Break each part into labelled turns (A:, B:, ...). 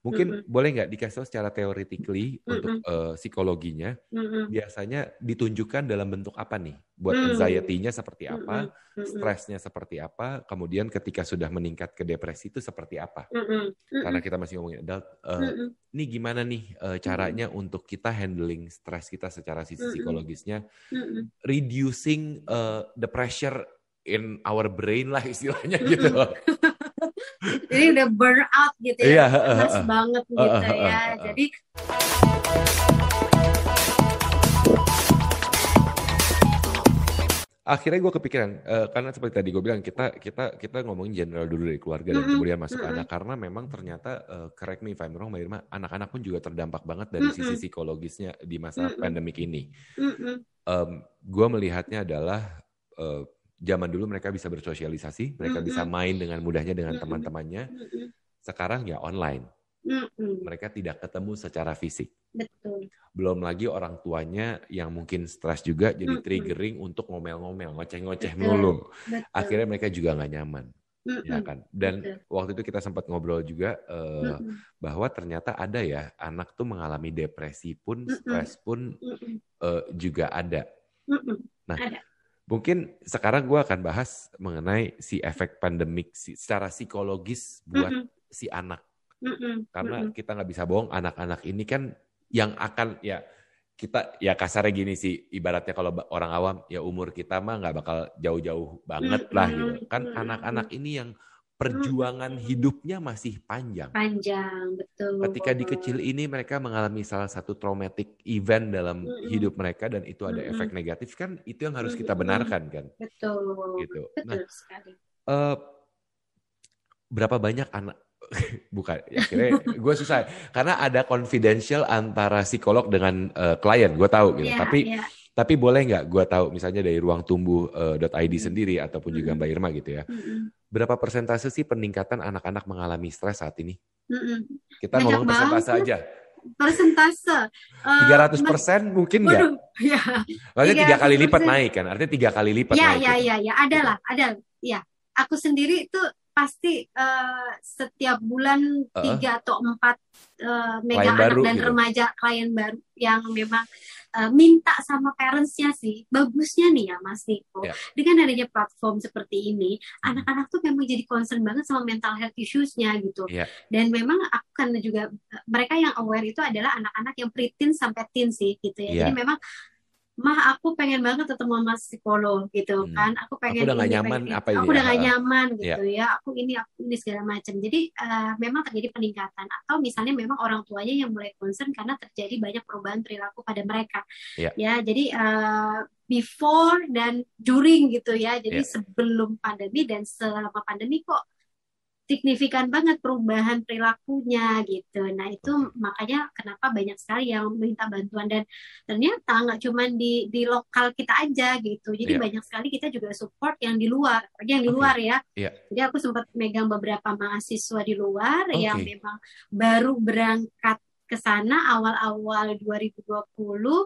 A: Mungkin
B: Mm-mm.
A: boleh nggak dikasih tahu secara theoretically
B: Mm-mm.
A: untuk eh, psikologinya
B: Mm-mm.
A: biasanya ditunjukkan dalam bentuk apa nih? Buat
B: Mm.
A: anxiety-nya seperti apa,
B: Mm-mm.
A: stresnya seperti apa, kemudian ketika sudah meningkat ke depresi itu seperti apa?
B: Mm-mm. Mm-mm.
A: Karena kita masih ngomongin adult, eh,
B: Mm-mm.
A: ini gimana nih eh, caranya untuk kita handling stres kita secara sisi psikologisnya,
B: Mm-mm.
A: reducing eh, the pressure in our brain lah istilahnya gitu.
B: Jadi udah burn out gitu
A: Iya,
B: ya,
A: heeh,
B: panas banget gitu ya. Jadi
A: Akhirnya gue kepikiran eh, karena seperti tadi gue bilang kita kita kita ngomongin general dulu dari keluarga dan
B: Mm-mm,
A: kemudian masuk ke
B: mm-mm.
A: anak karena memang ternyata eh, correct me if I'm wrong Mbak Irma anak-anak pun juga terdampak banget dari sisi
B: Mm-mm.
A: psikologisnya di masa
B: Mm-mm.
A: pandemik ini.
B: mm-mm.
A: gue melihatnya adalah eh, zaman dulu mereka bisa bersosialisasi, mereka bisa
B: Mm-mm.
A: main dengan mudahnya dengan teman-temannya. Sekarang ya online,
B: Mm-mm.
A: mereka tidak ketemu secara fisik.
B: Betul.
A: Belum lagi orang tuanya yang mungkin stres juga jadi
B: Mm-mm.
A: triggering untuk ngomel-ngomel, ngoceh-ngoceh.
B: Betul.
A: Akhirnya mereka juga nggak nyaman, ya kan? Dan
B: Betul.
A: waktu itu kita sempat ngobrol juga
B: Mm-mm.
A: bahwa ternyata ada ya anak tuh mengalami depresi pun, stres pun eh, juga ada. Nah,
B: Ada.
A: Mungkin sekarang gue akan bahas mengenai si efek pandemik si- secara psikologis buat
B: Mm-mm.
A: si anak.
B: Mm-mm.
A: Karena
B: Mm-mm.
A: kita nggak bisa bohong, anak-anak ini kan yang akan ya kita ya kasarnya gini sih ibaratnya kalau orang awam ya umur kita mah nggak bakal jauh-jauh banget lah gitu. Kan anak-anak ini yang perjuangan hidupnya masih panjang.
B: panjang betul.
A: Ketika di kecil ini mereka mengalami salah satu traumatic event dalam
B: Mm-mm.
A: hidup mereka dan itu ada
B: Mm-mm.
A: efek negatif kan itu yang harus kita
B: Mm-mm.
A: benarkan kan
B: betul.
A: gitu. Nah,
B: Betul sekali.
A: eh berapa banyak anak bukan ya akhirnya gue susah karena ada confidential antara psikolog dengan eh, klien gue tahu gitu
B: Iya,
A: tapi
B: iya.
A: tapi boleh nggak gue tahu misalnya dari ruang tumbuh eh, .id
B: Hmm.
A: sendiri ataupun juga. Mbak Irma gitu ya
B: Mm-mm.
A: Berapa persentase sih peningkatan anak-anak mengalami stres saat ini
B: Mm-mm.
A: kita
B: Banyak
A: ngomong persentase
B: banget.
A: aja
B: Persentase. eh,
A: 300
B: mas-
A: persen mungkin nggak
B: ya.
A: maksudnya tiga kali
B: 300%.
A: lipat naik kan artinya tiga kali lipat
B: Ya,
A: naik
B: ya,
A: gitu.
B: ya, ya, ada lah, ada. Ya, aku sendiri itu pasti eh, setiap bulan tiga atau empat eh, mega
A: Klien
B: anak
A: baru
B: dan
A: gitu.
B: remaja klien baru yang memang eh, minta sama parentsnya sih. Bagusnya nih ya, Mas Niko,
A: Ya.
B: dengan adanya platform seperti ini,
A: Hmm.
B: anak-anak tuh memang jadi concern banget sama mental health issues-nya gitu.
A: Ya.
B: Dan memang aku kan juga mereka yang aware itu adalah anak-anak yang preteen sampai teen sih gitu ya.
A: Iya.
B: Jadi memang mah aku pengen banget ketemu sama psikolog gitu
A: Hmm.
B: kan. Aku pengen
A: udah nggak
B: ini,
A: nyaman,
B: pengen-
A: apa ini
B: Aku
A: ya,
B: udah
A: ha-ha.
B: nyaman gitu ya. Aku ini aku ini segala macam. Jadi eh, memang terjadi peningkatan atau misalnya memang orang tuanya yang mulai concern karena terjadi banyak perubahan perilaku pada mereka.
A: Iya.
B: Ya, jadi eh, before dan during gitu ya. Jadi
A: Iya.
B: sebelum pandemi dan selama pandemi kok signifikan banget perubahan perilakunya gitu. Nah itu makanya kenapa banyak sekali yang minta bantuan dan ternyata nggak cuma di di lokal kita aja gitu. Jadi
A: Iya.
B: banyak sekali kita juga support yang di luar, yang di luar ya.
A: Iya.
B: Jadi aku sempat megang beberapa mahasiswa di luar
A: Oke.
B: yang memang baru berangkat ke sana awal-awal 2020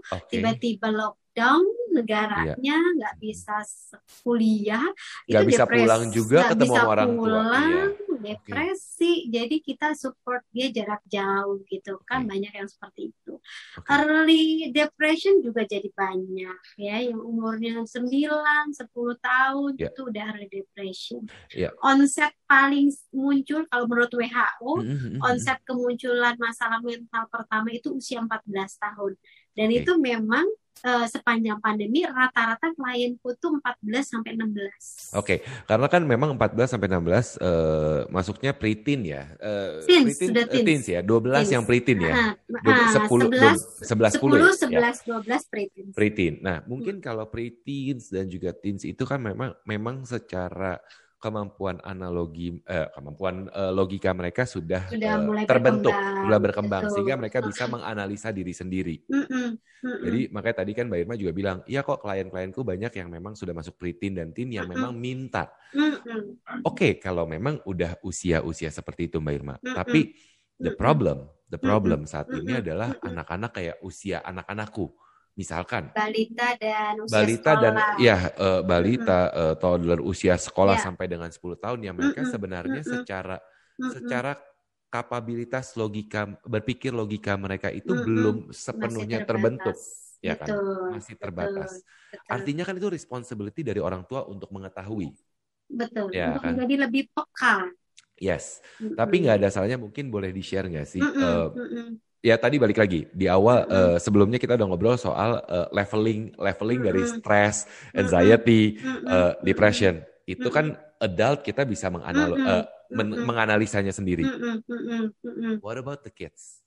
A: Oke.
B: tiba-tiba lockdown negaranya nggak bisa se- kuliah
A: Nggak bisa
B: depres-
A: pulang juga ketemu
B: bisa
A: orang tua.
B: pulang,
A: Iya.
B: Depresi jadi kita support dia jarak jauh gitu kan
A: Oke.
B: banyak yang seperti itu
A: Oke.
B: early depression juga jadi banyak ya yang umurnya 9 10 tahun
A: Iya.
B: itu udah early depression
A: Iya.
B: onset paling muncul kalau menurut WHO
A: Mm, mm, mm, mm.
B: onset kemunculan masalah mental pertama itu usia 14 tahun. Dan
A: Oke.
B: itu memang eh, sepanjang pandemi rata-rata klienku tuh 14 sampai 16.
A: Oke, karena kan memang 14 sampai 16 eh, masuknya preteen ya. Eh,
B: Teens,
A: preteen,
B: sudah teens.
A: teens ya. 12 yang preteen ya. Dua-
B: ah,
A: 10
B: 11,
A: 11
B: 10,
A: 10 ya.
B: 11, 12 preteen.
A: Preteen. Nah, mungkin kalau preteens dan juga teens itu kan memang memang secara kemampuan analogi eh, kemampuan eh, logika mereka sudah,
B: Sudah
A: eh,
B: mulai
A: terbentuk,
B: berkembang,
A: sudah berkembang
B: betul.
A: sehingga mereka bisa menganalisa diri sendiri.
B: Mm-mm, mm-mm.
A: Jadi makanya tadi kan Mbak Irma juga bilang, iya kok klien-klienku banyak yang memang sudah masuk preteen dan teen yang memang minta. Oke, kalau memang udah usia-usia seperti itu Mbak Irma. Tapi the problem, the problem saat ini adalah anak-anak kayak usia anak-anakku. Misalkan
B: balita dan usia
A: balita dan
B: sekolah.
A: ya eh, balita eh, toddler usia sekolah
B: Ya.
A: sampai dengan 10 tahun yang mereka
B: Mm-mm.
A: sebenarnya
B: Mm-mm.
A: secara
B: Mm-mm.
A: secara kapabilitas logika berpikir logika mereka itu
B: Mm-mm.
A: belum
B: Masih
A: sepenuhnya terbentuk, ya kan?
B: Betul,
A: Masih terbatas.
B: betul.
A: Artinya kan itu responsibility dari orang tua untuk mengetahui.
B: betul
A: Ya,
B: untuk
A: kan?
B: menjadi lebih peka.
A: Yes.
B: Mm-mm.
A: Tapi nggak ada salahnya mungkin boleh di-share nggak sih?
B: Mm-mm,
A: Eh,
B: mm-mm.
A: Ya tadi balik lagi di awal
B: Mm-mm.
A: eh, sebelumnya kita udah ngobrol soal eh, leveling leveling dari
B: Mm-mm.
A: stress, anxiety,
B: Mm-mm.
A: eh, depression. Itu kan adult kita bisa menganal eh, men- menganalisanya sendiri. What about the kids?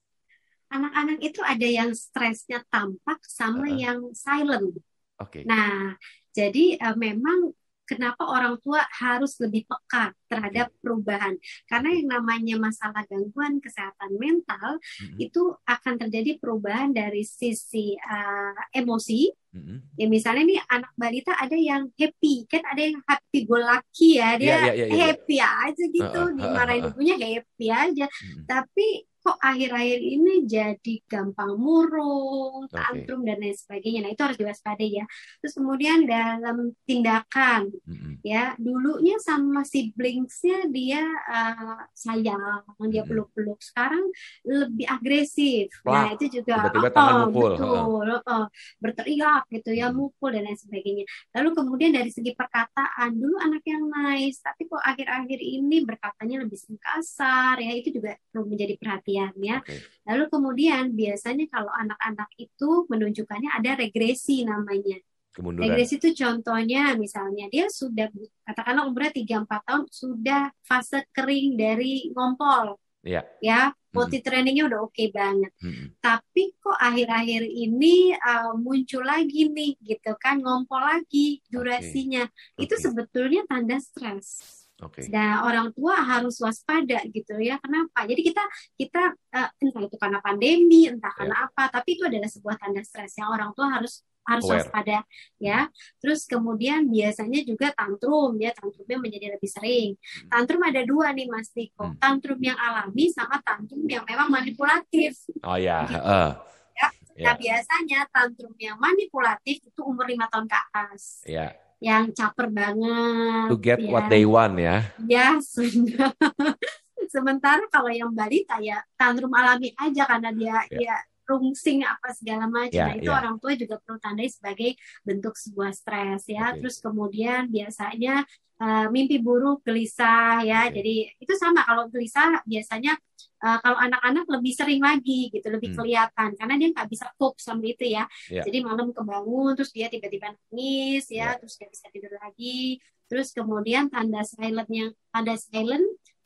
B: Anak-anak itu ada yang stresnya tampak sama
A: Uh-uh.
B: yang silent.
A: Oke.
B: Nah, jadi eh, memang kenapa orang tua harus lebih peka terhadap perubahan? Karena yang namanya masalah gangguan kesehatan mental
A: Mm-mm.
B: itu akan terjadi perubahan dari sisi eh, emosi.
A: Mm-mm.
B: Ya misalnya nih anak balita ada yang happy, kan ada yang happy go lucky ya, dia
A: Iya, iya, iya, iya.
B: happy aja gitu,
A: Uh-uh,
B: dimarahin
A: uh-uh,
B: ibunya happy aja.
A: Mm-mm.
B: Tapi kok akhir-akhir ini jadi gampang murung, tantrum dan lain sebagainya. Nah, itu harus diwaspadai ya. Terus kemudian dalam tindakan
A: Mm-mm.
B: ya, dulunya sama siblingsnya dia eh, sayang, dia
A: Mm-mm.
B: peluk-peluk. Sekarang lebih agresif. Nah,
A: Plak.
B: itu juga
A: Tiba-tiba
B: oh,
A: tangan
B: oh,
A: mukul.
B: betul, oh, berteriak gitu ya,
A: Mm-mm.
B: mukul dan lain sebagainya. Lalu kemudian dari segi perkataan, dulu anak yang nice, tapi kok akhir-akhir ini berkatanya lebih kasar ya, itu juga perlu menjadi perhatian ya.
A: Oke.
B: Lalu kemudian biasanya kalau anak-anak itu menunjukkannya ada regresi namanya.
A: Kemunduran.
B: Regresi itu contohnya misalnya dia sudah katakanlah umurnya 3-4 tahun sudah fase kering dari ngompol
A: Iya.
B: ya, multi trainingnya udah oke banget.
A: Mm-mm.
B: Tapi kok akhir-akhir ini uh, muncul lagi nih gitu kan ngompol lagi durasinya. Itu
A: Oke.
B: sebetulnya tanda stres.
A: Oke.
B: Nah, orang tua harus waspada gitu ya. Kenapa? Jadi kita kita eh, entah itu karena pandemi, entah
A: Ya.
B: karena apa, tapi itu adalah sebuah tanda stres yang orang tua harus harus
A: Aware.
B: waspada ya. Terus kemudian biasanya juga tantrum ya, tantrumnya menjadi lebih sering.
A: Hmm.
B: Tantrum ada dua nih Mas Tiko.
A: Hmm.
B: Tantrum yang alami sama tantrum yang memang manipulatif.
A: Oh ya.
B: Gitu.
A: heeh.
B: Ya.
A: Ya.
B: Nah, biasanya tantrum yang manipulatif itu umur lima tahun ke atas.
A: Ya.
B: Yang caper banget
A: To get
B: ya.
A: what they want ya.
B: Ya, sudah. Sementara kalau yang balita ya tantrum alami aja karena dia
A: Ya.
B: ya rungsing apa segala macam.
A: Ya,
B: Nah, itu
A: ya.
B: orang tua juga perlu tandai sebagai bentuk sebuah stres ya.
A: Oke.
B: Terus kemudian biasanya eh, mimpi buruk, gelisah ya.
A: Oke.
B: Jadi itu sama kalau gelisah biasanya eh, kalau anak-anak lebih sering lagi gitu, lebih
A: Hmm.
B: kelihatan karena dia nggak bisa cope sama itu ya.
A: Ya.
B: Jadi malam kebangun terus dia tiba-tiba nangis ya,
A: Ya.
B: terus nggak bisa tidur lagi. Terus kemudian tanda silent yang tanda silent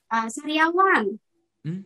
B: uh, sariawan.
A: Hmm?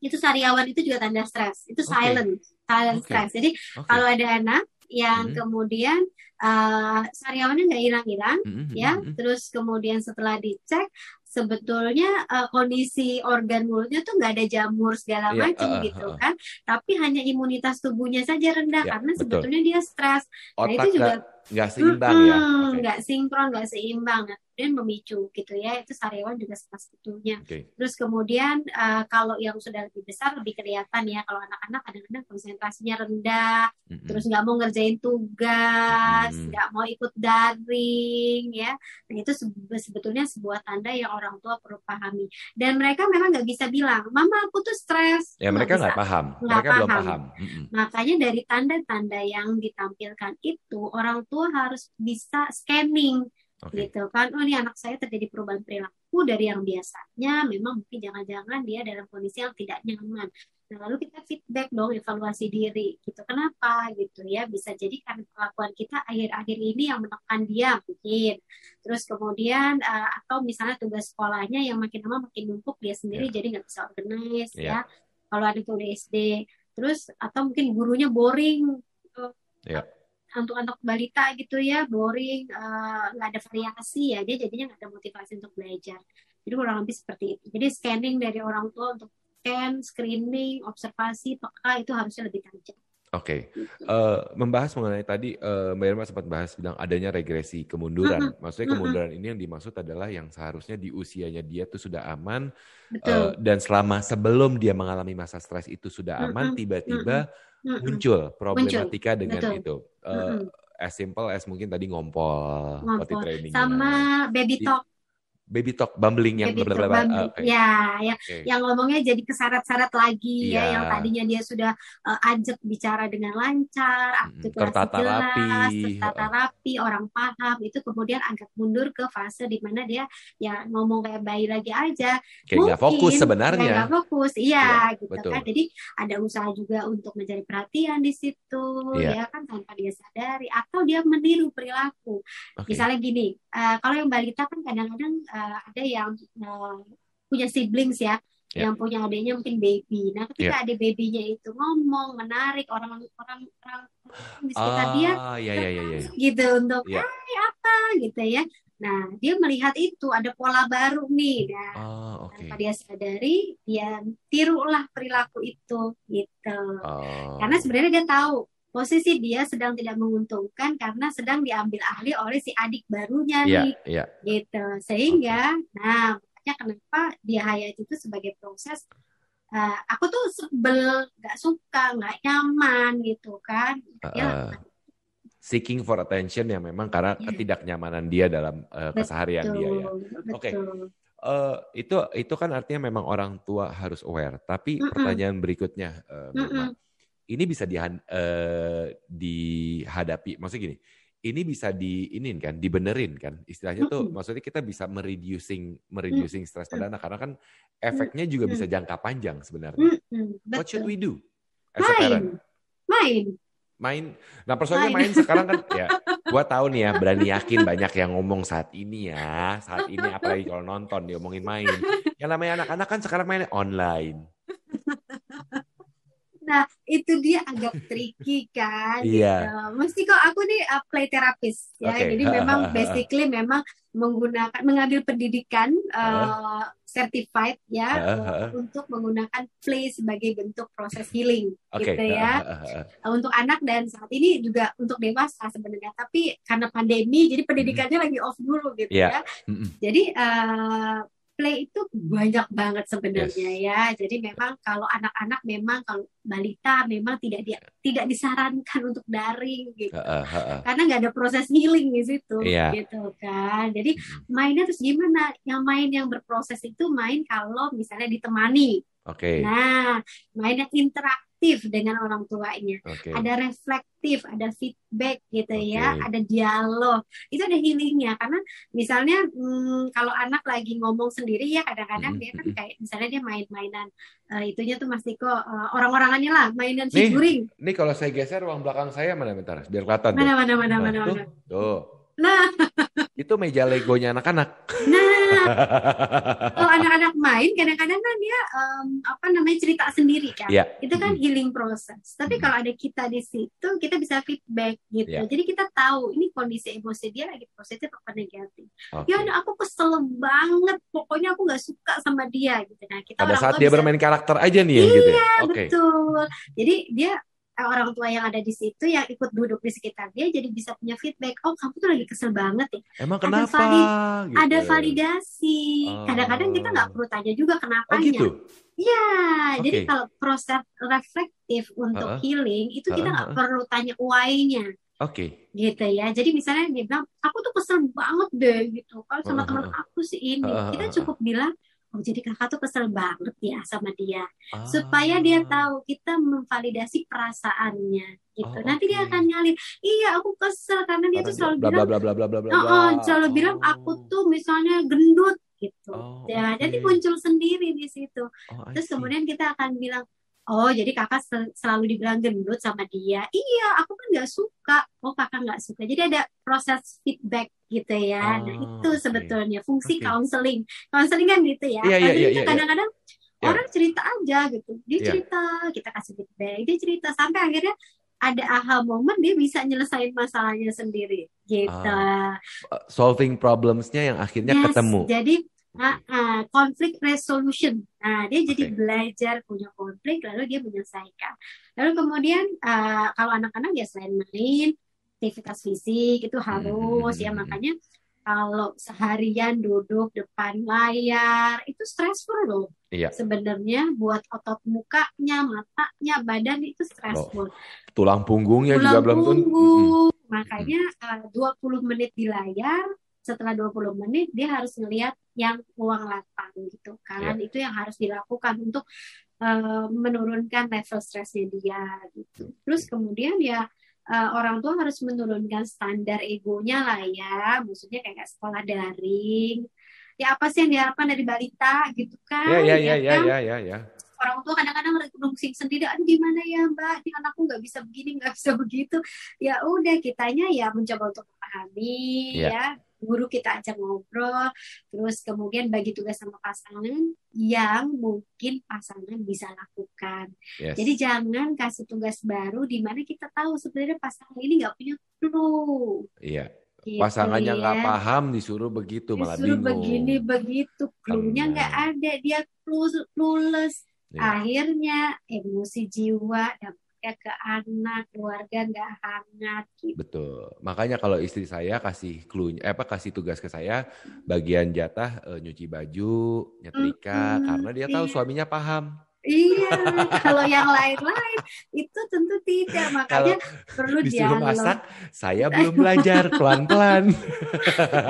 B: Itu sariawan itu juga tanda stres. Itu
A: Oke.
B: silent, silent
A: Oke.
B: stress. Jadi
A: Oke.
B: kalau ada anak yang
A: Mhm.
B: kemudian uh, sariawannya nggak hilang-hilang
A: Mm-mm,
B: ya,
A: mm-mm.
B: terus kemudian setelah dicek sebetulnya uh, kondisi organ mulutnya tuh nggak ada jamur segala
A: Iya,
B: macam
A: uh, uh,
B: gitu kan, tapi hanya imunitas tubuhnya saja rendah
A: Ya,
B: karena
A: betul.
B: sebetulnya dia stres. Nah itu juga
A: nggak seimbang ya.
B: Mm-mm,
A: Oke.
B: nggak sinkron, nggak seimbang, Nah, kemudian memicu gitu ya. Itu sariawan juga salah satunya.
A: Oke.
B: Terus kemudian eh, kalau yang sudah lebih besar lebih kelihatan ya. Kalau anak-anak kadang-kadang konsentrasinya rendah,
A: Mm-mm.
B: terus nggak mau ngerjain tugas, nggak mau ikut daring ya. Nah itu sebe- sebetulnya sebuah tanda yang orang tua perlu pahami. Dan mereka memang nggak bisa bilang, Mama aku tuh stres.
A: Ya mereka nggak paham.
B: Nggak
A: Mereka belum
B: paham.
A: paham. Mm-mm.
B: Makanya dari tanda-tanda yang ditampilkan itu orang tua harus bisa scanning
A: Oke.
B: gitu kan. Oh ini anak saya terjadi perubahan perilaku dari yang biasanya memang mungkin jangan-jangan dia dalam kondisi yang tidak nyaman. Nah, lalu kita feedback dong, evaluasi diri gitu. Kenapa gitu ya? Bisa jadi karena perlakuan kita akhir-akhir ini yang menekan dia mungkin. Terus kemudian eh, atau misalnya tugas sekolahnya yang makin lama makin numpuk dia sendiri
A: Ya.
B: jadi nggak bisa organize
A: Ya.
B: ya. Kalau ada udah SD, terus atau mungkin gurunya boring eh,
A: Ya.
B: Untuk anak balita gitu ya boring eh, nggak ada variasi ya dia jadinya nggak ada motivasi untuk belajar. Jadi kurang lebih seperti itu. Jadi scanning dari orang tua untuk scan screening observasi peka itu harusnya lebih tajam
A: Oke, Eh, membahas mengenai tadi eh, Mbak Irma sempat bahas bilang adanya regresi kemunduran. Maksudnya
B: Mm-mm.
A: kemunduran ini yang dimaksud adalah yang seharusnya di usianya dia tuh sudah aman
B: betul
A: dan selama sebelum dia mengalami masa stres itu sudah aman, tiba-tiba
B: Mm-mm.
A: muncul problematika dengan
B: Betul.
A: itu. Eh,
B: Mm-mm.
A: as simple as mungkin tadi ngompol,
B: Ngompol.
A: training.
B: sama baby talk
A: baby talk, bumbling yang
B: baby talk,
A: blablabla.
B: bumbling.
A: Oke.
B: ya yang
A: Oke.
B: yang ngomongnya jadi keseret-seret lagi
A: Iya.
B: ya yang tadinya dia sudah uh, ajak bicara dengan lancar
A: Mm,
B: artikulasi
A: tertata
B: jelas
A: rapi.
B: tertata rapi orang paham itu kemudian agak mundur ke fase di mana dia ya ngomong kayak bayi lagi aja
A: Kayak nggak fokus
B: Mungkin,
A: sebenarnya.
B: ya nggak fokus iya
A: Iya,
B: gitu
A: betul.
B: kan jadi ada usaha juga untuk mencari perhatian di situ
A: Iya.
B: ya kan tanpa dia sadari atau dia meniru perilaku
A: Oke.
B: misalnya gini eh, kalau yang balita kan kadang-kadang eh, ada yang eh, punya siblings ya
A: Ya.
B: yang punya adiknya mungkin baby nah ketika adik babynya itu ngomong menarik orang orang orang di sekitar dia
A: Ah, ya ya ya ya.
B: gitu untuk
A: Iya.
B: "Hai, apa gitu ya nah dia melihat itu ada pola baru nih nah
A: Ah, oke.
B: tanpa dia sadari dia tirulah perilaku itu gitu
A: Oh.
B: karena sebenarnya dia tahu posisi dia sedang tidak menguntungkan karena sedang diambil alih oleh si adik barunya
A: Iya,
B: nih
A: iya.
B: gitu sehingga nah makanya kenapa dia hayat itu sebagai proses eh, aku tuh sebel nggak suka nggak nyaman gitu kan ya
A: Uh, seeking for attention yang memang karena
B: Iya.
A: ketidaknyamanan dia dalam uh, keseharian dia ya. Oke.
B: betul
A: Eh, itu itu kan artinya memang orang tua harus aware. Tapi
B: Mm-mm.
A: pertanyaan berikutnya, eh, Nurma,
B: Mm-mm.
A: Ini bisa dihan- eh, dihadapi. Maksudnya gini, ini bisa diinin kan, dibenerin kan. Istilahnya tuh, maksudnya kita bisa mereducing mereducing stres pada anak karena kan efeknya juga bisa jangka panjang sebenarnya. What should we do as a parent?
B: main main
A: main. Nah persoalannya
B: Main.
A: main sekarang kan ya, gua tahu nih ya berani yakin banyak yang ngomong saat ini ya, saat ini apalagi kalau nonton diomongin main. Yang namanya anak-anak kan sekarang mainnya online.
B: Nah, itu dia agak tricky kan.
A: Iya.
B: gitu. Mesti kok aku nih uh, play therapist ya.
A: Oke.
B: Jadi memang basically memang menggunakan mengambil pendidikan uh, certified ya uh,
A: heeh.
B: untuk menggunakan play sebagai bentuk proses healing
A: Oke.
B: gitu ya. Uh, Untuk anak dan saat ini juga untuk dewasa sebenarnya. Tapi karena pandemi jadi pendidikannya lagi off dulu gitu
A: Iya.
B: ya.
A: Mm-mm.
B: Jadi uh, play itu banyak banget sebenarnya ya. Jadi memang kalau anak-anak memang kalau balita memang tidak dia tidak disarankan untuk daring gitu.
A: Heeh, heeh.
B: Karena nggak ada proses healing di situ
A: Iya.
B: gitu kan. Jadi mainnya terus gimana? Yang main yang berproses itu main kalau misalnya ditemani.
A: Oke.
B: Nah, main yang interaktif dengan orang tuanya
A: Oke.
B: ada reflektif, ada feedback gitu ya,
A: Oke.
B: ada dialog. Itu ada healingnya karena misalnya hmm, kalau anak lagi ngomong sendiri ya kadang-kadang
A: Mm-mm,
B: dia kan
A: mm-mm.
B: kayak misalnya dia main-mainan eh, itunya tuh Mas Tiko eh, orang-orangannya lah, mainan
A: Nih.
B: figuring.
A: Ini kalau saya geser ruang belakang saya mana bentar, biar kelihatan tuh.
B: Mana mana mana
A: Nah,
B: mana
A: tuh,
B: mana.
A: tuh.
B: Nah,
A: Itu meja legonya anak-anak.
B: nah kalau anak-anak main kadang-kadang kan dia em, apa namanya cerita sendiri kan.
A: Iya.
B: Itu kan
A: Mm-mm.
B: healing proses. Tapi
A: Mm-mm.
B: kalau ada kita di situ, kita bisa feedback gitu.
A: Iya.
B: Jadi kita tahu ini kondisi emosi dia lagi positif apa negatif.
A: Oke.
B: Ya aku kesel banget, pokoknya aku nggak suka sama dia gitu. Nah kita
A: Pada saat dia
B: bisa-
A: bermain karakter aja nih ya gitu ya. Oke.
B: betul. Jadi dia orang tua yang ada di situ yang ikut duduk di sekitar dia jadi bisa punya feedback. Oh kamu tuh lagi kesel banget ya.
A: Emang
B: Ada
A: kenapa?
B: valid-
A: Gitu.
B: Ada validasi.
A: Oh.
B: Kadang-kadang kita nggak perlu tanya juga
A: Oh
B: kenapanya.
A: gitu.
B: Ya, jadi
A: Oke.
B: kalau proses reflektif untuk
A: Heeh.
B: healing itu kita
A: Heeh,
B: nggak perlu tanya why-nya
A: Oke.
B: gitu ya. Jadi misalnya dia bilang, aku tuh kesel banget deh gitu kan sama
A: Heeh,
B: teman aku si ini.
A: Heeh,
B: Kita cukup bilang, oh jadi kakak tuh kesel banget ya sama dia.
A: Ah.
B: Supaya dia tahu kita memvalidasi perasaannya gitu.
A: Oh,
B: Nanti dia
A: oke.
B: akan nyalin, iya aku kesel karena dia tuh selalu
A: bla
B: bilang,
A: bla bla bla bla bla bla.
B: "Oh, oh, selalu
A: Oh.
B: bilang aku tuh misalnya gendut gitu.
A: Oh,
B: Ya,
A: oke.
B: jadi muncul sendiri di situ.
A: Oh,
B: Terus kemudian kita akan bilang, oh jadi kakak sel- selalu dibilang gendut sama dia. Iya, aku kan nggak suka. Oh kakak nggak suka. Jadi ada proses feedback gitu ya. Nah
A: Oh,
B: itu
A: oke.
B: sebetulnya fungsi
A: Oke.
B: counseling. Counseling kan gitu ya.
A: Iya,
B: Counseling
A: iya,
B: itu kadang-kadang
A: Iya.
B: orang cerita aja gitu. Dia
A: Iya.
B: cerita, kita kasih feedback. Dia cerita sampai akhirnya ada aha moment dia bisa nyelesain masalahnya sendiri gitu.
A: Uh, solving problemsnya yang akhirnya
B: Yes,
A: ketemu.
B: Jadi ah, ah, conflict resolution. Nah, dia jadi
A: Oke.
B: belajar punya konflik lalu dia menyelesaikan. Lalu kemudian ah, kalau anak-anak ya selain main, aktivitas fisik itu harus ya
A: Hmm.
B: makanya kalau seharian duduk depan layar itu stressful loh.
A: Iya.
B: Sebenarnya buat otot mukanya, matanya, badan itu stressful.
A: Tulang punggungnya juga
B: Tulang
A: belum tentu. Mm-mm.
B: punggung. Makanya uh, 20 menit di layar, setelah 20 menit dia harus ngelihat yang uang lapang gitu kan yeah. itu yang harus dilakukan untuk uh, menurunkan level stresnya dia gitu terus kemudian ya uh, orang tua harus menurunkan standar egonya lah ya. Maksudnya kayak sekolah daring. Ya apa sih yang diharapkan dari balita? Gitu kan
A: ya ya ya ya, kan? ya ya ya.
B: Orang tua kadang-kadang merungsing sendiri aduh gimana ya mbak? Ini anakku nggak bisa begini nggak bisa begitu. Ya udah kitanya ya mencoba untuk memahami yeah. ya guru kita ajak ngobrol terus kemudian bagi tugas sama pasangan yang mungkin pasangan bisa lakukan. Yes. jadi jangan kasih tugas baru di mana kita tahu sebenarnya pasangan ini nggak punya clue.
A: Iya. Gitu, pasangannya nggak ya. paham disuruh begitu
B: disuruh
A: malah bingung.
B: begini begitu. Clue-nya nggak ada dia clueless. Ya. Akhirnya emosi jiwa dampaknya ke anak, keluarga nggak hangat.
A: Gitu. Betul. Makanya kalau istri saya kasih clue, eh, apa kasih tugas ke saya, bagian jatah e, nyuci baju, nyetrika, mm -hmm. karena dia tahu iya. suaminya paham.
B: Iya, kalau yang lain-lain itu tentu tidak. Makanya kalau perlu
A: disuruh masak, saya belum belajar pelan-pelan.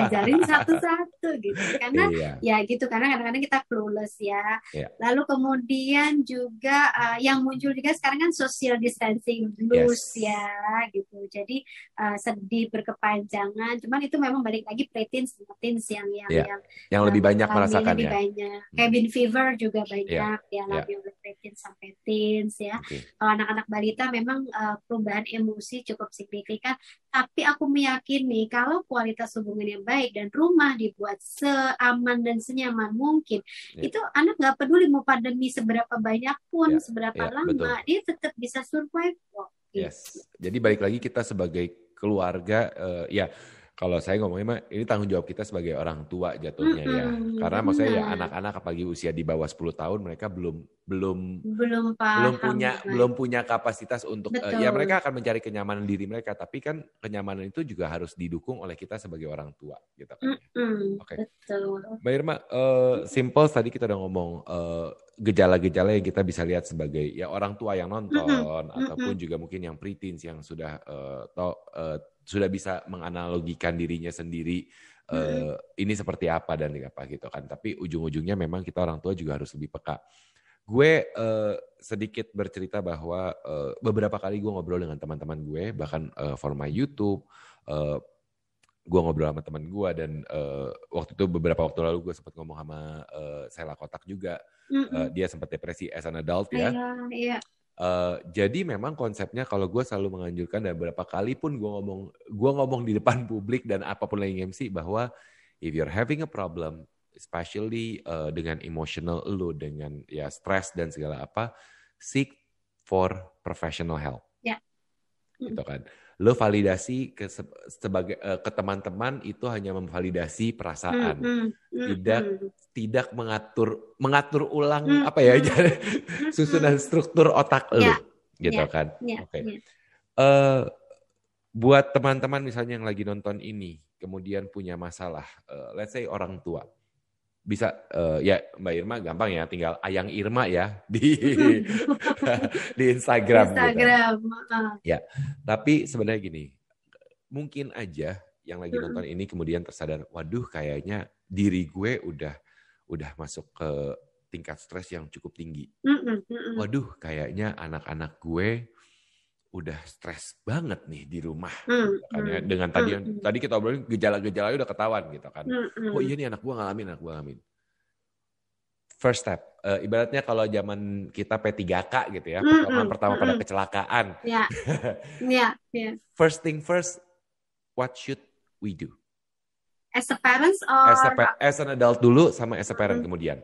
B: Ajarin satu-satu gitu. Karena iya. ya gitu karena kadang-kadang kita clueless ya. Iya. Lalu kemudian juga uh, yang muncul juga sekarang kan social distancing blues yes. ya gitu. Jadi uh, sedih berkepanjangan. Cuman itu memang balik lagi preteens teens yang yang
A: yeah. yang yang lebih banyak merasakannya.
B: Lebih banyak. Hmm. Cabin fever juga banyak yeah. ya. Yeah oleh teens sampai teens ya. Okay. Kalau anak-anak balita memang uh, perubahan emosi cukup signifikan, tapi aku meyakini kalau kualitas hubungannya baik dan rumah dibuat seaman dan senyaman mungkin, yeah. itu anak nggak peduli mau pandemi seberapa banyak pun, yeah. seberapa yeah, lama, betul. dia tetap bisa survive kok.
A: Yes. Jadi balik lagi kita sebagai keluarga, uh, ya kalau saya ngomongnya mah ini tanggung jawab kita sebagai orang tua jatuhnya mm -hmm. ya. Karena maksudnya ya anak-anak apalagi usia di bawah 10 tahun mereka belum belum
B: belum paham,
A: belum punya kan. belum punya kapasitas untuk uh, ya mereka akan mencari kenyamanan diri mereka tapi kan kenyamanan itu juga harus didukung oleh kita sebagai orang tua gitu kan. Mm
B: -hmm. Oke. Okay. Betul.
A: Mbak Irma uh, simple tadi kita udah ngomong uh, gejala-gejala yang kita bisa lihat sebagai ya orang tua yang nonton mm -hmm. ataupun juga mungkin yang preteens yang sudah uh, to, uh, sudah bisa menganalogikan dirinya sendiri mm -hmm. uh, ini seperti apa dan apa gitu kan. Tapi ujung-ujungnya memang kita orang tua juga harus lebih peka. Gue uh, sedikit bercerita bahwa uh, beberapa kali gue ngobrol dengan teman-teman gue, bahkan uh, for my YouTube, uh, gue ngobrol sama teman gue dan uh, waktu itu beberapa waktu lalu gue sempat ngomong sama uh, Sela Kotak juga, mm -hmm. uh, dia sempat depresi as an adult ya.
B: Iya, iya.
A: Uh, jadi memang konsepnya kalau gue selalu menganjurkan dan beberapa kali pun gue ngomong gue ngomong di depan publik dan apa pun lagi MC bahwa if you're having a problem, especially uh, dengan emotional lo dengan ya stres dan segala apa, seek for professional help.
B: Ya.
A: Yeah. Gitu kan lo validasi ke sebagai uh, ke teman-teman itu hanya memvalidasi perasaan mm, mm, mm, tidak mm. tidak mengatur mengatur ulang mm, apa ya mm, susunan struktur otak lo yeah, gitu yeah, kan yeah, oke okay. yeah. uh, buat teman-teman misalnya yang lagi nonton ini kemudian punya masalah uh, let's say orang tua bisa uh, ya Mbak Irma gampang ya tinggal Ayang Irma ya di di Instagram.
B: Gitu. Instagram.
A: Gitu. Ya, tapi sebenarnya gini, mungkin aja yang lagi nonton ini kemudian tersadar, waduh kayaknya diri gue udah udah masuk ke tingkat stres yang cukup tinggi. Waduh, kayaknya anak-anak gue udah stres banget nih di rumah mm, kan ya. Dengan tadi yang tadi kita obrolin gejala-gejala udah ketahuan gitu kan. Mm, oh iya nih anak gua ngalamin anak gua ngalamin. First step uh, ibaratnya kalau zaman kita P3K gitu ya pertama pertama pada kecelakaan.
B: Yeah. yeah, yeah.
A: first thing first what should we do?
B: As a parents or
A: as, a, as an adult dulu sama as a parent kemudian.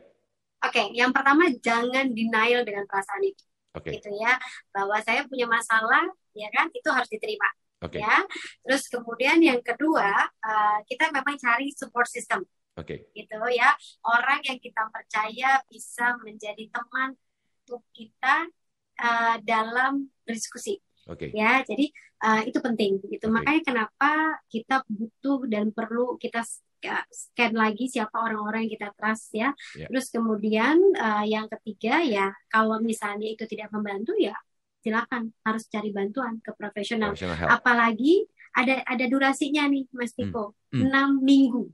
B: Oke okay, yang pertama jangan denial dengan perasaan itu okay. gitu ya bahwa saya punya masalah ya kan itu harus diterima okay. ya terus kemudian yang kedua uh, kita memang cari support system
A: okay.
B: gitu ya orang yang kita percaya bisa menjadi teman untuk kita uh, dalam berdiskusi
A: Okay.
B: Ya, jadi uh, itu penting. Itu okay. makanya kenapa kita butuh dan perlu kita scan lagi siapa orang-orang yang kita trust ya. Yeah. Terus kemudian uh, yang ketiga ya kalau misalnya itu tidak membantu ya silakan harus cari bantuan ke profesional. Apalagi ada ada durasinya nih Mas hmm. Tiko, hmm. 6 minggu.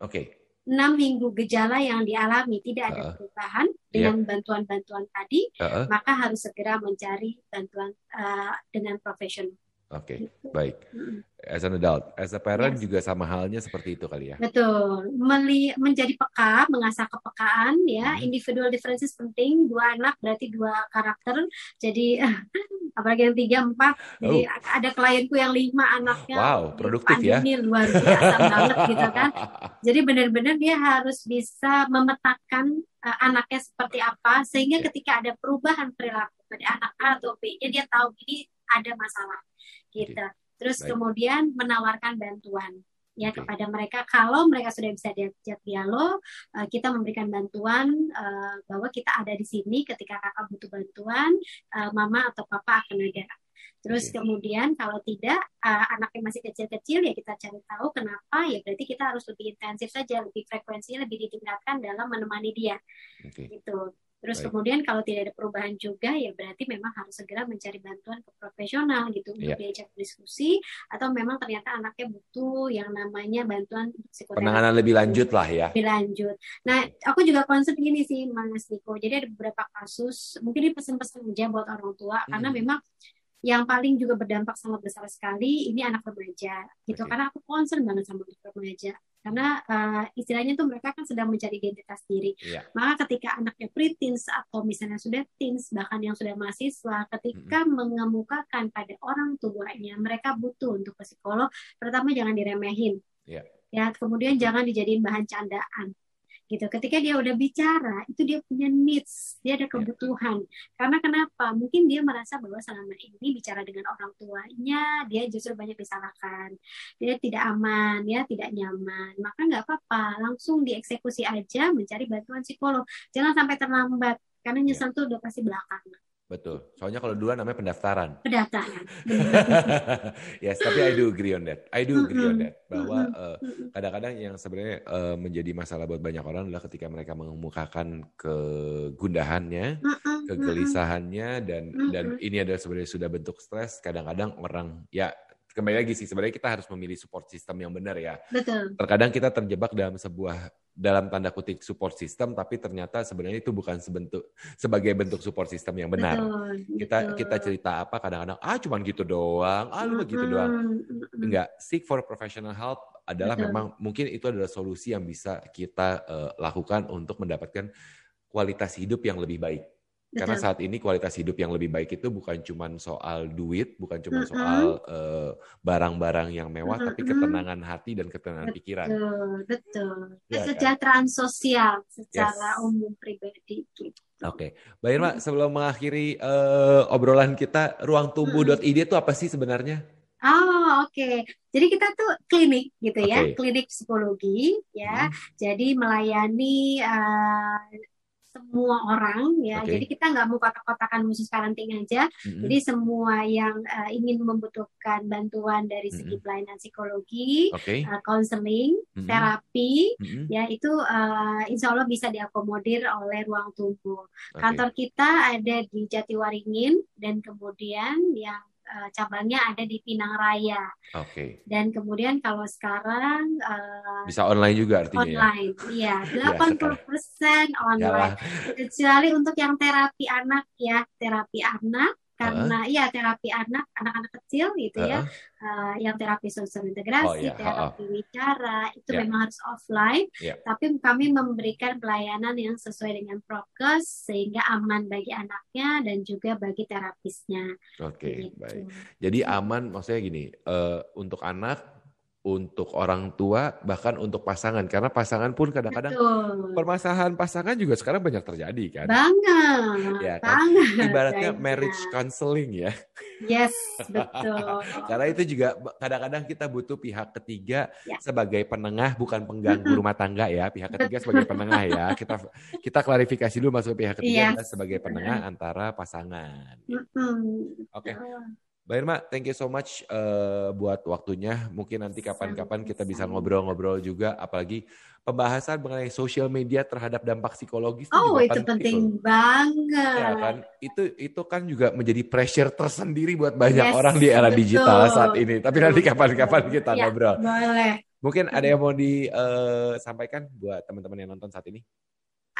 A: Oke. Okay.
B: enam minggu gejala yang dialami tidak ada uh, perubahan dengan bantuan-bantuan tadi, uh, maka harus segera mencari bantuan uh, dengan profesional.
A: Oke, okay, gitu. baik. As an adult, as a parent yes. juga sama halnya seperti itu kali ya.
B: Betul. Meli menjadi peka, mengasah kepekaan ya. Hmm. Individual differences penting. Dua anak berarti dua karakter. Jadi apalagi yang tiga empat. Jadi oh. ada klienku yang lima anaknya.
A: Wow, produktif ya.
B: Ini luar biasa banget gitu kan. Jadi benar-benar dia harus bisa memetakan uh, anaknya seperti apa sehingga yeah. ketika ada perubahan perilaku pada anak A atau B, dia tahu ini ada masalah gitu. Okay. Terus Baik. kemudian menawarkan bantuan ya okay. kepada mereka kalau mereka sudah bisa diajak dialog uh, kita memberikan bantuan uh, bahwa kita ada di sini ketika kakak butuh bantuan uh, mama atau papa akan ada terus okay. kemudian kalau tidak uh, anaknya masih kecil-kecil ya kita cari tahu kenapa ya berarti kita harus lebih intensif saja lebih frekuensinya lebih ditingkatkan dalam menemani dia okay. gitu Terus Baik. kemudian kalau tidak ada perubahan juga ya berarti memang harus segera mencari bantuan ke profesional gitu untuk yeah. diajak diskusi atau memang ternyata anaknya butuh yang namanya bantuan
A: psikoterapi. Penanganan lebih lanjut lah ya.
B: Lebih lanjut. Nah, aku juga konsep gini sih Mas Niko. Jadi ada beberapa kasus mungkin ini pesan-pesan aja buat orang tua hmm. karena memang yang paling juga berdampak sangat besar sekali ini anak remaja gitu okay. karena aku concern banget sama anak remaja karena uh, istilahnya tuh mereka kan sedang mencari identitas diri. Yeah. Maka ketika anaknya preteens atau misalnya sudah teens bahkan yang sudah mahasiswa, ketika mm -hmm. mengemukakan pada orang tuanya mereka butuh untuk psikolog, pertama jangan diremehin. Yeah. Ya, kemudian jangan dijadiin bahan candaan gitu. Ketika dia udah bicara, itu dia punya needs, dia ada iya. kebutuhan. Karena kenapa? Mungkin dia merasa bahwa selama ini bicara dengan orang tuanya, dia justru banyak disalahkan. Dia tidak aman, ya tidak nyaman. Maka nggak apa-apa, langsung dieksekusi aja mencari bantuan psikolog. Jangan sampai terlambat, karena iya. nyesel tuh udah pasti belakangan.
A: Betul. Soalnya kalau duluan namanya pendaftaran.
B: Pendaftaran.
A: yes, tapi I do agree on that. I do agree on that. Bahwa uh, kadang-kadang yang sebenarnya uh, menjadi masalah buat banyak orang adalah ketika mereka mengemukakan kegundahannya, kegelisahannya dan dan ini adalah sebenarnya sudah bentuk stres. Kadang-kadang orang ya kembali lagi sih sebenarnya kita harus memilih support system yang benar ya.
B: Betul.
A: Terkadang kita terjebak dalam sebuah dalam tanda kutip support system tapi ternyata sebenarnya itu bukan sebentuk sebagai bentuk support system yang benar. Betul, kita betul. kita cerita apa kadang-kadang ah cuman gitu doang, ah lu gitu doang. Enggak, seek for professional help adalah betul. memang mungkin itu adalah solusi yang bisa kita uh, lakukan untuk mendapatkan kualitas hidup yang lebih baik. Karena saat ini kualitas hidup yang lebih baik itu bukan cuma soal duit, bukan cuma soal uh, barang-barang yang mewah, mm -hmm. tapi ketenangan hati dan ketenangan
B: betul,
A: pikiran.
B: Betul, ya, Kesejahteraan kan? sosial secara yes. umum pribadi. Gitu.
A: Oke, okay. Mbak Irma, sebelum mengakhiri uh, obrolan kita, ruangtumbuh.id itu apa sih sebenarnya?
B: Oh, oke. Okay. Jadi kita tuh klinik gitu okay. ya, klinik psikologi ya. Hmm. Jadi melayani uh, semua orang ya. Okay. Jadi kita nggak mau kotak-kotakan khusus karantina aja. Mm-hmm. Jadi semua yang uh, ingin membutuhkan bantuan dari segi mm-hmm. pelayanan psikologi, konseling, okay. uh, mm-hmm. terapi, mm-hmm. ya itu uh, insya Allah bisa diakomodir oleh ruang tubuh. Okay. Kantor kita ada di Jatiwaringin dan kemudian yang uh, cabangnya ada di Pinang Raya.
A: Oke. Okay.
B: Dan kemudian kalau sekarang uh,
A: bisa online juga artinya
B: ya? Online, iya. iya. Delapan puluh persen online. Kecuali untuk yang terapi anak ya, terapi anak karena uh. ya terapi anak anak-anak kecil gitu uh. ya uh, yang terapi sosial integrasi oh, yeah. terapi bicara itu yeah. memang harus offline yeah. tapi kami memberikan pelayanan yang sesuai dengan prokes sehingga aman bagi anaknya dan juga bagi terapisnya
A: oke okay, gitu. baik jadi aman maksudnya gini uh, untuk anak untuk orang tua bahkan untuk pasangan. Karena pasangan pun kadang-kadang permasalahan pasangan juga sekarang banyak terjadi kan?
B: Banget
A: ya kan? banget, ibaratnya banget. marriage counseling ya.
B: Yes betul.
A: Karena itu juga kadang-kadang kita butuh pihak ketiga ya. sebagai penengah bukan pengganggu rumah tangga ya. Pihak ketiga sebagai penengah ya. Kita kita klarifikasi dulu masuk pihak ketiga yes. sebagai penengah antara pasangan oke. Okay. Mbak Irma, thank you so much uh, buat waktunya. Mungkin nanti kapan-kapan kita bisa ngobrol-ngobrol juga, apalagi pembahasan mengenai sosial media terhadap dampak psikologis.
B: Oh, itu penting, banget. Ya
A: kan, itu itu kan juga menjadi pressure tersendiri buat banyak yes, orang di era betul. digital saat ini. Tapi nanti kapan-kapan kita ya, ngobrol.
B: Boleh.
A: Mungkin ada yang mau disampaikan uh, buat teman-teman yang nonton saat ini?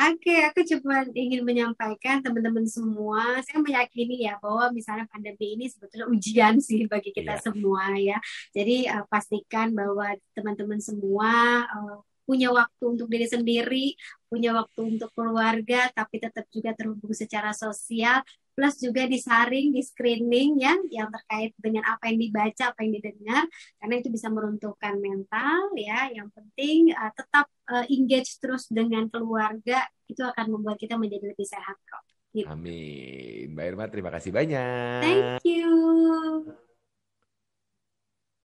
B: Oke, aku cuma ingin menyampaikan teman-teman semua, saya meyakini ya bahwa misalnya pandemi ini sebetulnya ujian sih bagi kita yeah. semua ya. Jadi uh, pastikan bahwa teman-teman semua uh, punya waktu untuk diri sendiri, punya waktu untuk keluarga, tapi tetap juga terhubung secara sosial, plus juga disaring, di screening ya, yang terkait dengan apa yang dibaca, apa yang didengar, karena itu bisa meruntuhkan mental ya. Yang penting uh, tetap uh, engage terus dengan keluarga, itu akan membuat kita menjadi lebih sehat kok.
A: Gitu. Amin. Mbak Irma, terima kasih banyak.
B: Thank you.